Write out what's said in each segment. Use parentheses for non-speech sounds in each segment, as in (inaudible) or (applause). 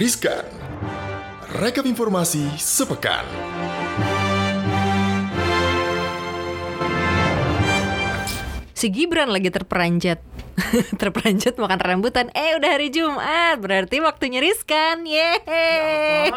Riskan. Rekap informasi sepekan. Si Gibran lagi terperanjat (laughs) Terperanjat makan rambutan. Eh udah hari Jumat. Berarti waktunya riskan Yeay. (laughs)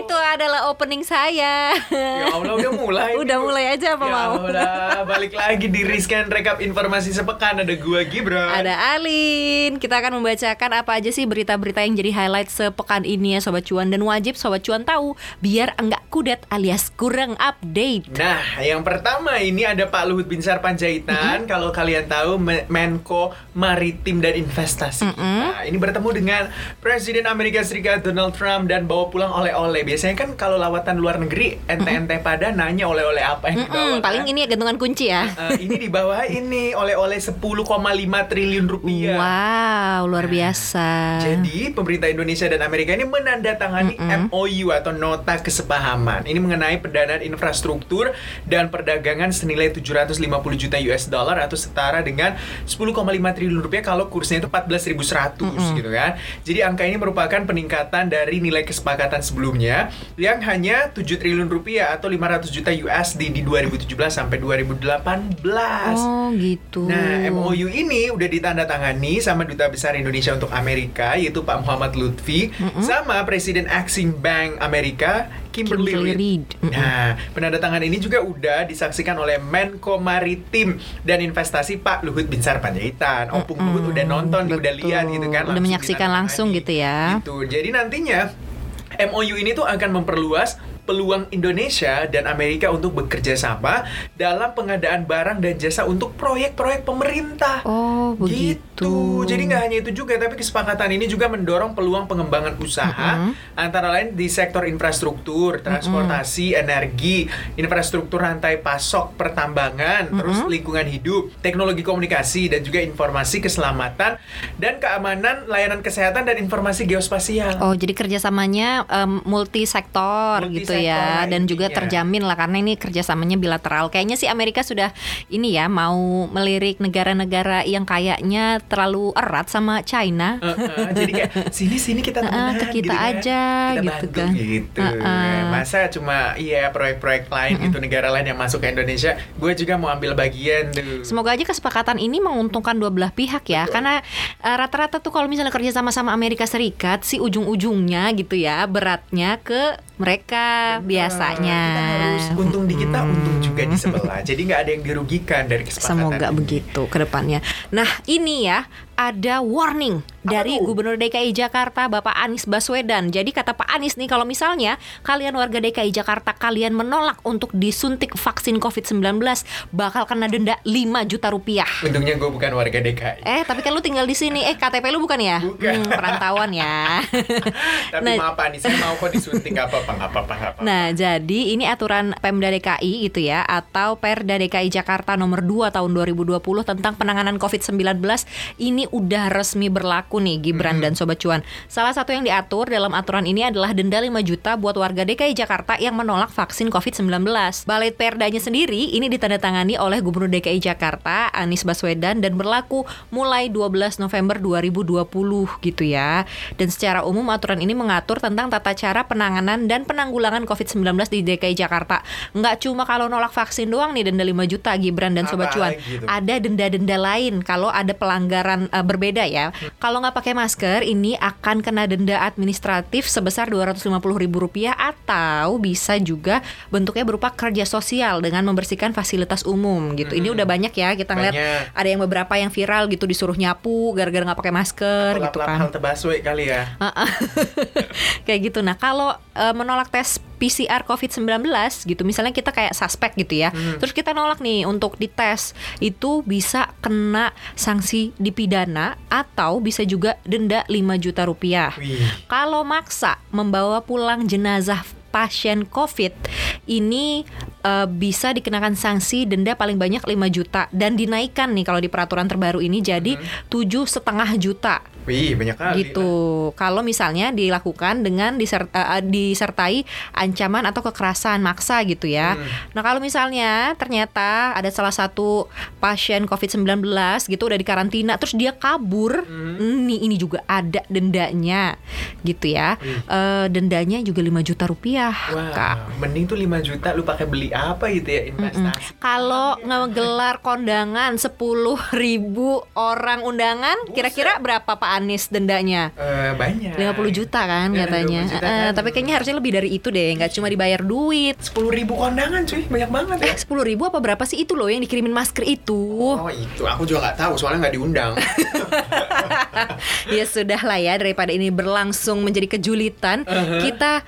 Itu adalah opening saya. Ya Allah udah mulai (laughs) Udah mulai aja apa ya mau? Allah, balik lagi di Riskan Rekap Informasi Sepekan. Ada gua Gibran. Ada Alin. Kita akan membacakan apa aja sih berita-berita yang jadi highlight sepekan ini ya Sobat Cuan. Dan wajib Sobat Cuan tahu Biar enggak kudet alias kurang update. Nah, yang pertama ini ada Pak Luhut Binsar Panjaitan. Kalau kalian tahu Menko Maritim dan Investasi. Nah, ini bertemu dengan Presiden Amerika Serikat Donald Trump dan bawa pulang oleh-oleh. Biasanya kan kalau lawatan luar negeri, ente-ente pada nanya oleh-oleh apa yang dibawa. Mm-mm, Paling kan? ini gantungan kunci ya Eh, ini di bawah (laughs) ini oleh-oleh 10,5 triliun rupiah. Wow luar biasa Jadi pemerintah Indonesia dan Amerika ini menandatangani MOU atau nota kesepahaman. Ini mengenai pendanaan infrastruktur dan perdagangan senilai 750 juta US dollar atau setara dengan 10,5 triliun rupiah kalau kursnya itu 14.100 gitu kan. Jadi angka ini merupakan peningkatan dari nilai kesepakatan sebelumnya yang hanya 7 triliun rupiah atau 500 juta USD di 2017 sampai 2018. Oh gitu Nah, MOU ini udah ditandatangani sama Duta Besar Indonesia untuk Amerika yaitu Pak Muhammad Lutfi sama Presiden Exim Bank Amerika Kimberly, Kimberly. Mm-mm. Nah, penandatangan ini juga udah disaksikan oleh Menko Maritim dan Investasi Pak Luhut Binsar Panjaitan. Opung Luhut udah nonton, udah betul. lihat gitu kan. Udah menyaksikan langsung ditandatangani. gitu ya. Gitu. Jadi nantinya MOU ini tuh akan memperluas peluang Indonesia dan Amerika untuk bekerja sama dalam pengadaan barang dan jasa untuk proyek-proyek pemerintah. Oh begitu Gitu. Jadi nggak hanya itu juga, tapi kesepakatan ini juga mendorong peluang pengembangan usaha antara lain di sektor infrastruktur, transportasi, energi, infrastruktur rantai pasok pertambangan, terus lingkungan hidup, teknologi komunikasi dan juga informasi keselamatan dan keamanan, layanan kesehatan dan informasi geospasial. Oh, jadi kerjasamanya em, multi sektor gitu Multi-sektor ya, dan juga terjamin lah karena ini kerjasamanya bilateral. Kayaknya sih Amerika sudah ini ya mau melirik negara-negara yang kayaknya terlalu erat sama China. Uh, uh, jadi kayak sini sini kita Uh, uh, temenan ke kita gitu kan. aja, kita gitu kan. gitu. Uh, uh. Masa cuma iya proyek-proyek lain gitu negara lain yang masuk ke Indonesia, gue juga mau ambil bagian tuh. Semoga aja kesepakatan ini menguntungkan dua belah pihak ya, karena eh, rata-rata tuh kalau misalnya kerja sama sama Amerika Serikat, si ujung-ujungnya gitu ya beratnya ke mereka biasanya. Kita harus untung di kita, untung juga di sebelah. Jadi nggak ada yang dirugikan dari kesepakatan. Semoga ini. begitu ke depannya. Nah, ini ya ada warning dari tuh? Gubernur DKI Jakarta Bapak Anies Baswedan. Jadi kata Pak Anies nih kalau misalnya kalian warga DKI Jakarta kalian menolak untuk disuntik vaksin COVID-19 bakal kena denda 5 juta rupiah. Untungnya gue bukan warga DKI. Eh, tapi kan lu tinggal di sini. Eh, KTP lu bukan ya? Bukan. Hmm, perantauan ya. (laughs) Tapi Nah, maaf saya mau kok disuntik apa-apa, nggak apa-apa. Nah, jadi ini aturan Pemda DKI gitu ya atau Perda DKI Jakarta nomor 2 tahun 2020 tentang penanganan COVID-19 ini udah resmi berlaku nih Gibran dan Sobat Cuan. Salah satu yang diatur dalam aturan ini adalah denda 5 juta buat warga DKI Jakarta yang menolak vaksin COVID-19. Balai Perdanya sendiri ini ditandatangani oleh Gubernur DKI Jakarta Anies Baswedan dan berlaku mulai 12 November 2020 gitu ya. Dan secara umum aturan ini mengatur tentang tata cara penanganan dan penanggulangan COVID-19 di DKI Jakarta. Nggak cuma kalau nolak vaksin doang nih denda 5 juta Gibran dan Sobat Apa Cuan. lagi tuh? Ada denda-denda lain kalau ada pelanggaran eh, berbeda ya. Kalau nggak pakai masker ini akan kena denda administratif sebesar Rp250.000 atau bisa juga bentuknya berupa kerja sosial dengan membersihkan fasilitas umum gitu. Ini udah banyak ya kita ngeliat ada yang beberapa yang viral gitu disuruh nyapu gara-gara nggak pakai masker gitu kan. halte busway kali ya. (laughs) kayak gitu. Nah, kalau eh, menolak tes PCR COVID-19 gitu, misalnya kita kayak suspek gitu ya. Terus kita nolak nih untuk dites, itu bisa kena sanksi dipidana atau bisa juga denda 5 juta rupiah. Wih. Kalau maksa membawa pulang jenazah pasien COVID ini eh, bisa dikenakan sanksi denda paling banyak 5 juta dan dinaikkan nih kalau di peraturan terbaru ini jadi tujuh setengah juta Wih, banyak kali. gitu. Kalau misalnya dilakukan dengan diser- eh, disertai ancaman atau kekerasan maksa gitu ya. Hmm. Nah, kalau misalnya ternyata ada salah satu pasien COVID-19 gitu udah dikarantina terus dia kabur, Hmm. ini ini juga ada dendanya gitu ya. Eh, dendanya juga 5 juta rupiah, Wah, Kak. mending tuh 5 juta lu pakai beli apa gitu ya investasi. Kalau ngegelar kondangan 10 ribu orang undangan, kira-kira berapa Pak Anies dendanya? Eh, banyak. 50 juta kan Ya, katanya. 50 juta Eh, kan. tapi kayaknya harusnya lebih dari itu deh, nggak cuma dibayar duit. 10 ribu kondangan cuy, banyak banget ya. Eh, 10 ribu apa berapa sih itu loh yang dikirimin masker itu? Oh itu, aku juga nggak tahu soalnya nggak diundang. (laughs) ya sudah lah ya daripada ini berlangsung menjadi kejulitan, kita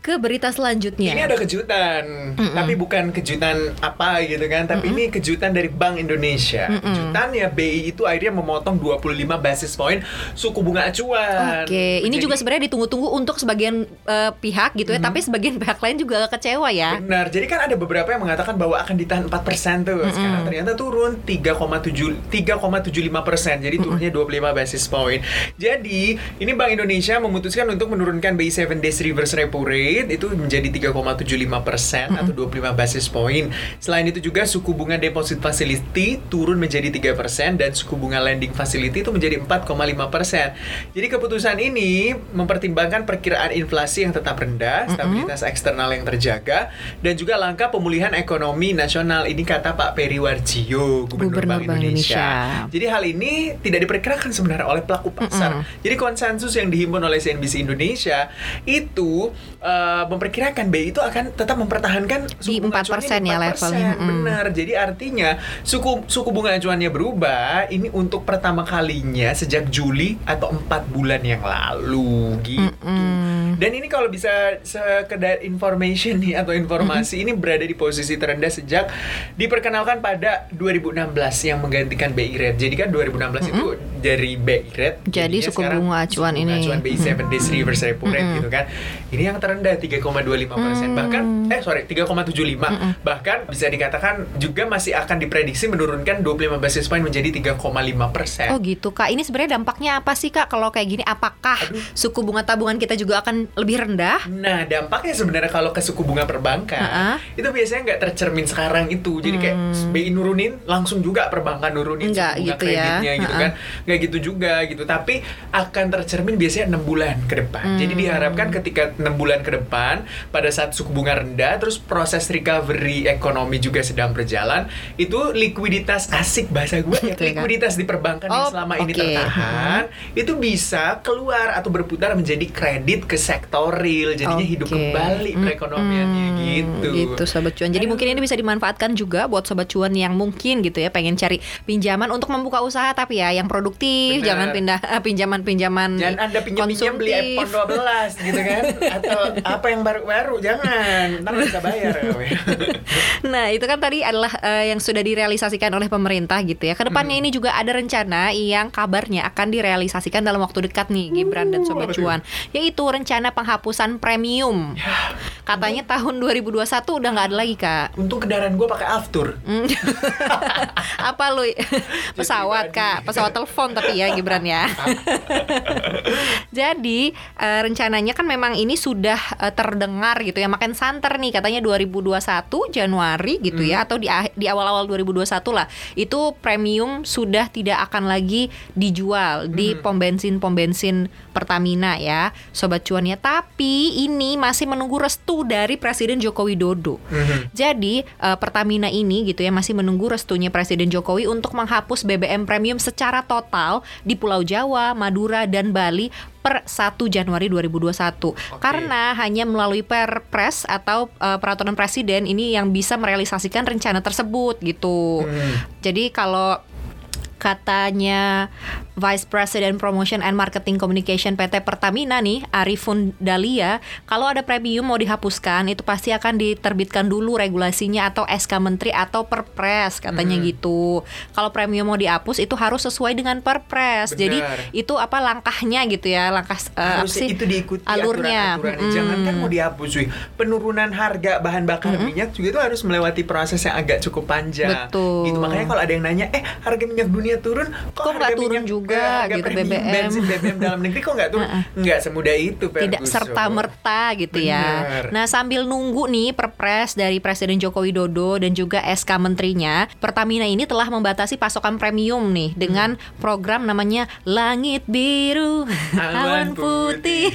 ke berita selanjutnya. Ini ada kejutan, tapi bukan kejutan apa gitu kan, tapi ini kejutan dari Bank Indonesia. Kejutan ya BI itu akhirnya memotong 25 basis point suku bunga acuan. Oke, ini Jadi- juga sebenarnya ditunggu-tunggu untuk sebagian eh, pihak gitu ya, tapi sebagian pihak lain juga kecewa ya. Benar, jadi kan ada beberapa yang mengatakan bahwa akan ditahan 4% tuh. Sekarang ternyata turun 3,7 3,75 persen Jadi turunnya 25 basis point. Jadi ini Bank Indonesia memutuskan untuk menurunkan BI 7 days reverse repo rate Itu menjadi 3,75 persen atau 25 basis point Selain itu juga suku bunga deposit facility turun menjadi 3 persen Dan suku bunga lending facility itu menjadi 4,5 persen Jadi keputusan ini mempertimbangkan perkiraan inflasi yang tetap rendah Stabilitas eksternal yang terjaga dan juga langkah pemulihan ekonomi nasional ini kata Pak Peri Warjio Gubernur, Gubernur Bank Bank Indonesia. Indonesia. Jadi hal ini tidak diperkirakan sebenarnya oleh pelaku pasar. Jadi konsensus yang dihimpun oleh CNBC Indonesia itu eh, memperkirakan BI itu akan tetap mempertahankan Di suku bunga 4% acuannya ya di 4%. levelnya. Mm. Benar. Jadi artinya suku suku bunga acuannya berubah ini untuk pertama kalinya sejak Juli atau empat bulan yang lalu gitu. Dan ini kalau bisa sekedar information nih atau informasi ini berada di posisi terendah sejak diperkenalkan pada 2016 yang menggantikan BI rate. Jadi kan 2016 itu dari BI rate. Jadi suku bunga acuan suku ini. acuan BI 7 days reverse repo rate gitu kan. Ini yang terendah 3,25 persen. Bahkan eh sorry 3,75. Bahkan bisa dikatakan juga masih akan diprediksi menurunkan 25 basis point menjadi 3,5 persen. Oh gitu kak, ini sebenarnya dampaknya apa sih kak kalau kayak gini? Apakah suku bunga tabungan kita juga akan lebih rendah? Nah, dampaknya sebenarnya kalau ke suku bunga perbankan Ha-ha. itu biasanya nggak tercermin sekarang itu. Jadi kayak BI nurunin, langsung juga perbankan nurunin Enggak suku bunga gitu ya. kreditnya gitu Ha-ha. kan. Nggak gitu juga gitu. Tapi akan tercermin biasanya enam bulan ke depan. Jadi Hmm. diharapkan ketika enam bulan ke depan pada saat suku bunga rendah, terus proses recovery ekonomi juga sedang berjalan, itu likuiditas asik bahasa gue ya, ya, likuiditas di perbankan yang Oh, selama ini oke. tertahan itu bisa keluar atau berputar menjadi kredit ke sektor real jadinya hidup Oke. kembali perekonomiannya Mm-mm, gitu Gitu sobat cuan. Jadi Aduh. mungkin ini bisa dimanfaatkan juga buat sobat cuan yang mungkin gitu ya pengen cari pinjaman untuk membuka usaha tapi ya yang produktif, Benar. jangan pindah eh, pinjaman-pinjaman Jangan anda pinjam-pinjam beli konsumtif. iPhone 12 gitu kan Atau apa yang baru-baru Jangan Ntar bisa bayar (laughs) Nah, itu kan tadi adalah eh, yang sudah direalisasikan oleh pemerintah gitu ya. Ke depannya Hmm. ini juga ada rencana yang kabarnya akan direalisasikan dalam waktu dekat nih, Gibran dan Sobat apa tuh? Cuan, yaitu rencana penghapusan premium. Ya, Katanya tahun 2021 udah nggak ada lagi, Kak. Untung kendaraan gue pakai Aftur Hmm. (laughs) Apa lu? (laughs) pesawat. Kak. Pesawat telepon tapi ya, Gibran ya. (laughs) Jadi eh, rencananya kan memang ini sudah eh, terdengar gitu ya makin santer nih katanya 2021 Januari gitu ya atau di ah- di awal-awal 2021 lah itu premium sudah tidak akan lagi dijual di pom bensin pom bensin Pertamina ya sobat cuan ya tapi ini masih menunggu restu dari Presiden Joko Widodo. Mhm. Jadi eh, Pertamina ini gitu ya masih menunggu restunya Presiden Jokowi untuk menghapus BBM premium secara total di Pulau Jawa, Madura dan Bali per 1 Januari 2021. Karena hanya melalui Perpres atau eh, peraturan presiden ini yang bisa merealisasikan rencana tersebut gitu. Hmm. Jadi kalau katanya Vice President Promotion and Marketing Communication PT Pertamina nih, Arifun Dalia, kalau ada premium mau dihapuskan itu pasti akan diterbitkan dulu regulasinya atau SK Menteri atau Perpres katanya Hmm. gitu. Kalau premium mau dihapus itu harus sesuai dengan Perpres. Jadi Benar. itu apa langkahnya gitu ya, langkah eh, apa sih? itu diikuti alurnya. aturan-aturannya. Mm. Jangan kan mau dihapus cuy. Penurunan harga bahan bakar minyak juga itu harus melewati proses yang agak cukup panjang. Betul. Gitu makanya kalau ada yang nanya, "Eh, harga minyak dunia dunia turun, kok, Kok nggak turun minyak- juga eh, harga gitu, premium BBM. bensin BBM dalam negeri kok nggak turun? Nggak semudah itu, tidak Ferguson. serta merta gitu ya. Bener. Nah sambil nunggu nih perpres dari Presiden Joko Widodo dan juga SK Menterinya, Pertamina ini telah membatasi pasokan premium nih dengan program namanya Langit Biru (laughs) Awan Awan Putih.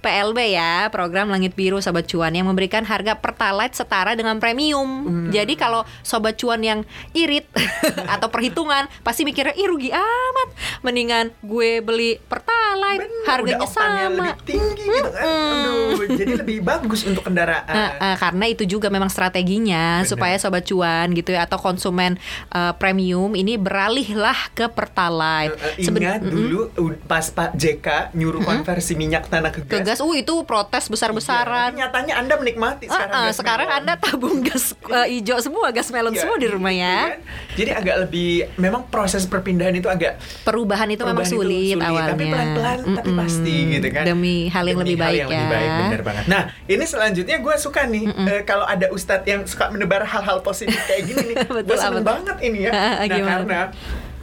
PLB (laughs) ya, program Langit Biru Sobat Cuan yang memberikan harga Pertalite setara dengan premium. Hmm. Jadi kalau Sobat Cuan yang irit (laughs) atau perhitungan pasti mikirnya ih rugi amat. Mendingan gue beli Pertalite Bener, harganya udah sama. lebih tinggi gitu kan. Aduh, jadi lebih bagus untuk kendaraan. Eh, eh, karena itu juga memang strateginya Bener. supaya sobat cuan gitu ya atau konsumen eh, premium ini beralihlah ke Pertalite. Eh, Seben- Ingat Mm-mm. dulu uh, pas Pak JK nyuruh konversi minyak tanah ke ke gas. gas, uh itu protes Iya, besar-besaran. tapi nyatanya Anda menikmati sekarang. eh, gas sekarang melon. anda tabung gas eh, hijau semua, gas melon Iya, semua di rumah gitu ya. kan. Jadi agak lebih memang proses perpindahan itu agak Perubahan itu memang perubahan itu sulit, awalnya. Tapi pelan-pelan tapi Mm-mm. pasti gitu kan. Demi hal yang Demi lebih baik yang ya. lebih baik, bener banget. Nah, ini selanjutnya gue suka nih eh, kalau ada ustadz yang suka menebar hal-hal positif kayak gini nih. (laughs) Gue seneng banget ini ya. (laughs) nah, Gimana? karena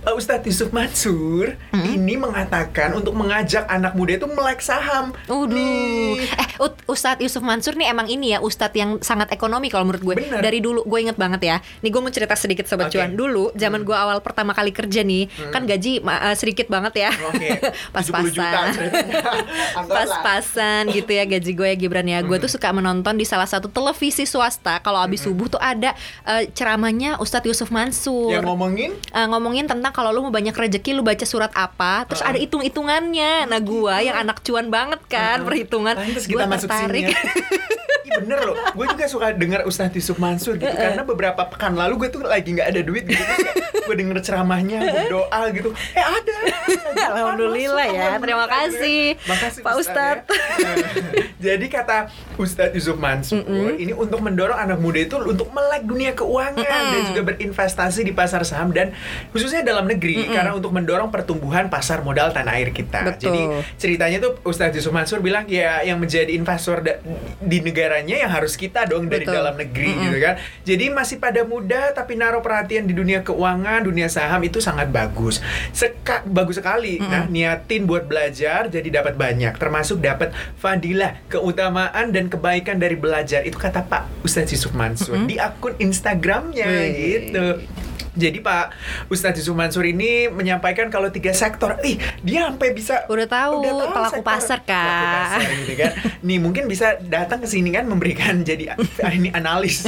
eh, Ustadz Yusuf Mansur ini mengatakan untuk mengajak anak muda itu melek saham. Uduh, Nih. eh Ustadz Yusuf Mansur nih emang ini ya Ustadz yang sangat ekonomi kalau menurut gue. Bener. Dari dulu gue inget banget ya. Nih gue mau cerita sedikit sobat Oke. cuan. Dulu zaman gue awal pertama kali kerja nih, kan gaji eh, sedikit banget ya. Oke, (laughs) 70 juta Pas-pasan. (laughs) Pas-pasan gitu ya gaji gue ya Gibran ya. Gue tuh suka menonton di salah satu televisi swasta kalau habis subuh tuh ada eh, ceramahnya Ustadz Yusuf Mansur. Yang ngomongin Eh, ngomongin tentang kalau lu mau banyak rezeki lu baca surat apa terus ada hitung hitungannya nah gua yang anak cuan banget kan perhitungan. Pantes gua kita masuk tertarik. ya. (laughs) bener loh, gue juga suka denger Ustadz Yusuf Mansur gitu. Karena beberapa pekan lalu gue tuh lagi nggak ada duit gitu. Gue denger ceramahnya, gue doa gitu. Eh ada. Alhamdulillah ya, terima kasih. Makasih Pak Ustadz ya. Jadi kata Ustadz Yusuf Mansur Ini untuk mendorong anak muda itu untuk melek dunia keuangan Dan juga berinvestasi di pasar saham Dan khususnya dalam negeri Karena untuk mendorong pertumbuhan pasar modal tanah air kita. Betul. Jadi ceritanya tuh Ustadz Yusuf Mansur bilang ya yang menjadi investor di yang harus kita dong dari Betul. dalam negeri gitu kan. Jadi masih pada muda tapi naruh perhatian di dunia keuangan, dunia saham itu sangat bagus. Seka- bagus sekali. Nah, niatin buat belajar jadi dapat banyak termasuk dapat fadilah, keutamaan dan kebaikan dari belajar. Itu kata Pak Ustadz Yusuf Mansur di akun Instagramnya Wih. gitu. Jadi Pak Ustadz Yusuf Mansur ini menyampaikan kalau tiga sektor, ih dia sampai bisa Udah tahu, pelaku sektor- pasar, Kak. pelaku pasar gitu kan. Nih mungkin bisa datang ke sini kan memberikan (laughs) jadi ini analis.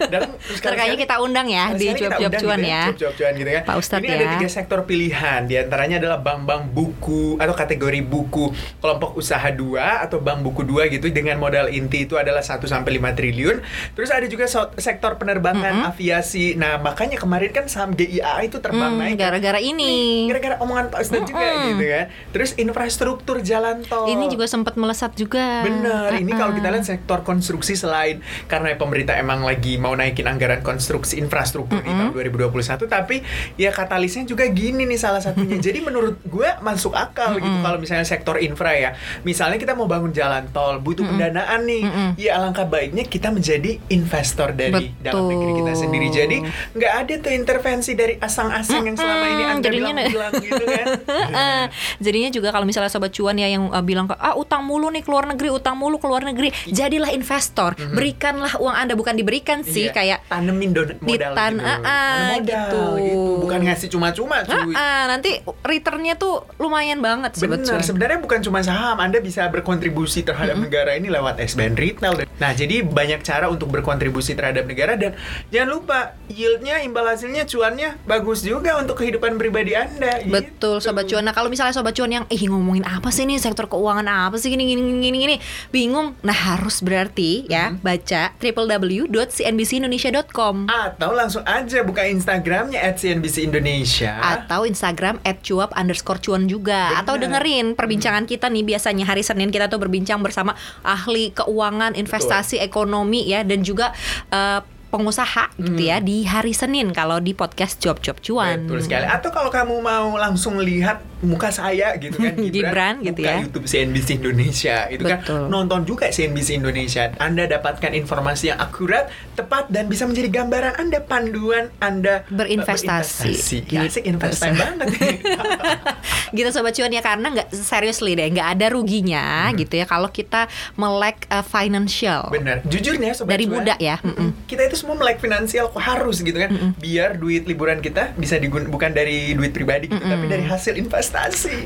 Dan terus Ntar kayaknya kita undang ya di sekali-sekali kita cuap-cuap undang cuan gitu ya. Cuap-cuap cuan gitu kan. Pak Ustadz ini ada ya. tiga sektor pilihan. Di antaranya adalah bank-bank buku atau kategori buku kelompok usaha dua atau bank buku dua gitu dengan modal inti itu adalah 1 sampai 5 triliun. Terus ada juga sektor penerbangan aviasi. Nah, makanya kemarin kan saham GIA itu terbang Hmm, naik. kan. gara-gara ini. Gara-gara omongan Pak Ustadz juga Mm-mm. gitu kan. Terus infrastruktur jalan tol. Ini juga sempat melesat juga. Bener, ini kalau kita lihat sektor konstruksi selain karena pemerintah emang lagi mau naikin anggaran konstruksi infrastruktur di tahun 2021, tapi ya katalisnya juga gini nih salah satunya. (laughs) Jadi menurut gue masuk akal gitu kalau misalnya sektor infra ya. Misalnya kita mau bangun jalan tol, butuh pendanaan nih. Ya alangkah baiknya kita menjadi investor dari dalam negeri kita Betul. sendiri. Jadi nggak ada tuh intervensi dari asang-asing yang selama ini Anda jadinya- bilang-bilang gitu kan. Heeh. (laughs) Jadinya juga kalau misalnya sobat cuan ya yang uh, bilang ah utang mulu nih keluar negeri, utang mulu keluar negeri, jadilah investor, berikanlah uang anda bukan diberikan sih Iya, kayak tanemin modal Ditan- gitu. Tanam modal gitu. gitu. Bukan ngasih cuma-cuma cuy. Ah, ah, nanti returnnya tuh lumayan banget sobat cuan. sebenarnya bukan cuma saham, Anda bisa berkontribusi terhadap negara ini lewat SBN Retail. Nah, jadi banyak cara untuk berkontribusi terhadap negara dan jangan lupa yieldnya, imbal hasilnya, cuannya bagus juga untuk kehidupan pribadi Anda. Betul gitu. sobat cuan. Nah kalau misalnya sobat cuan yang ih ngomongin apa sih nih sektor keuangan apa sih gini gini gini gini bingung. Nah harus berarti ya baca www.cnbcindonesia.com Atau langsung aja buka Instagramnya @cnbc Indonesia. atau Instagram @cuap underscore cuan juga Bener. atau dengerin perbincangan kita nih biasanya hari Senin kita tuh berbincang bersama ahli keuangan investasi ekonomi ya dan juga eh, pengusaha gitu ya di hari Senin kalau di podcast Job Job Cuan. Betul sekali. Atau kalau kamu mau langsung lihat muka saya gitu kan (laughs) Gibran, Gibran gitu ya. YouTube CNBC Indonesia itu Betul. kan nonton juga CNBC Indonesia. Anda dapatkan informasi yang akurat, tepat dan bisa menjadi gambaran Anda panduan Anda eh, Berinvestasi. berinvestasi. Gitu. Ya, asik investasi banget. (laughs) gitu sobat cuan ya karena nggak seriously deh nggak ada ruginya gitu ya kalau kita melek uh, financial Benar. Jujurnya sobat Dari cuan, muda ya. mm-mm, Kita itu semua melek finansial kok harus gitu kan. Biar duit liburan kita bisa digun bukan dari duit pribadi gitu, tapi dari hasil investasi.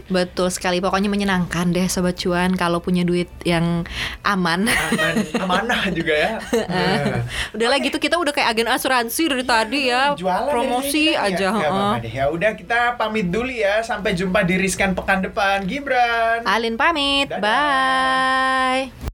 Betul sekali pokoknya menyenangkan deh sobat cuan kalau punya duit yang aman Aman, amanah juga ya. (laughs) Nah. Udahlah gitu kita udah kayak agen asuransi dari tadi ya Jualan promosi kita. aja Ya, deh. Ya udah kita pamit dulu ya. Sampai jumpa di Riskan pekan depan. Gibran. Alin pamit Dadah. bye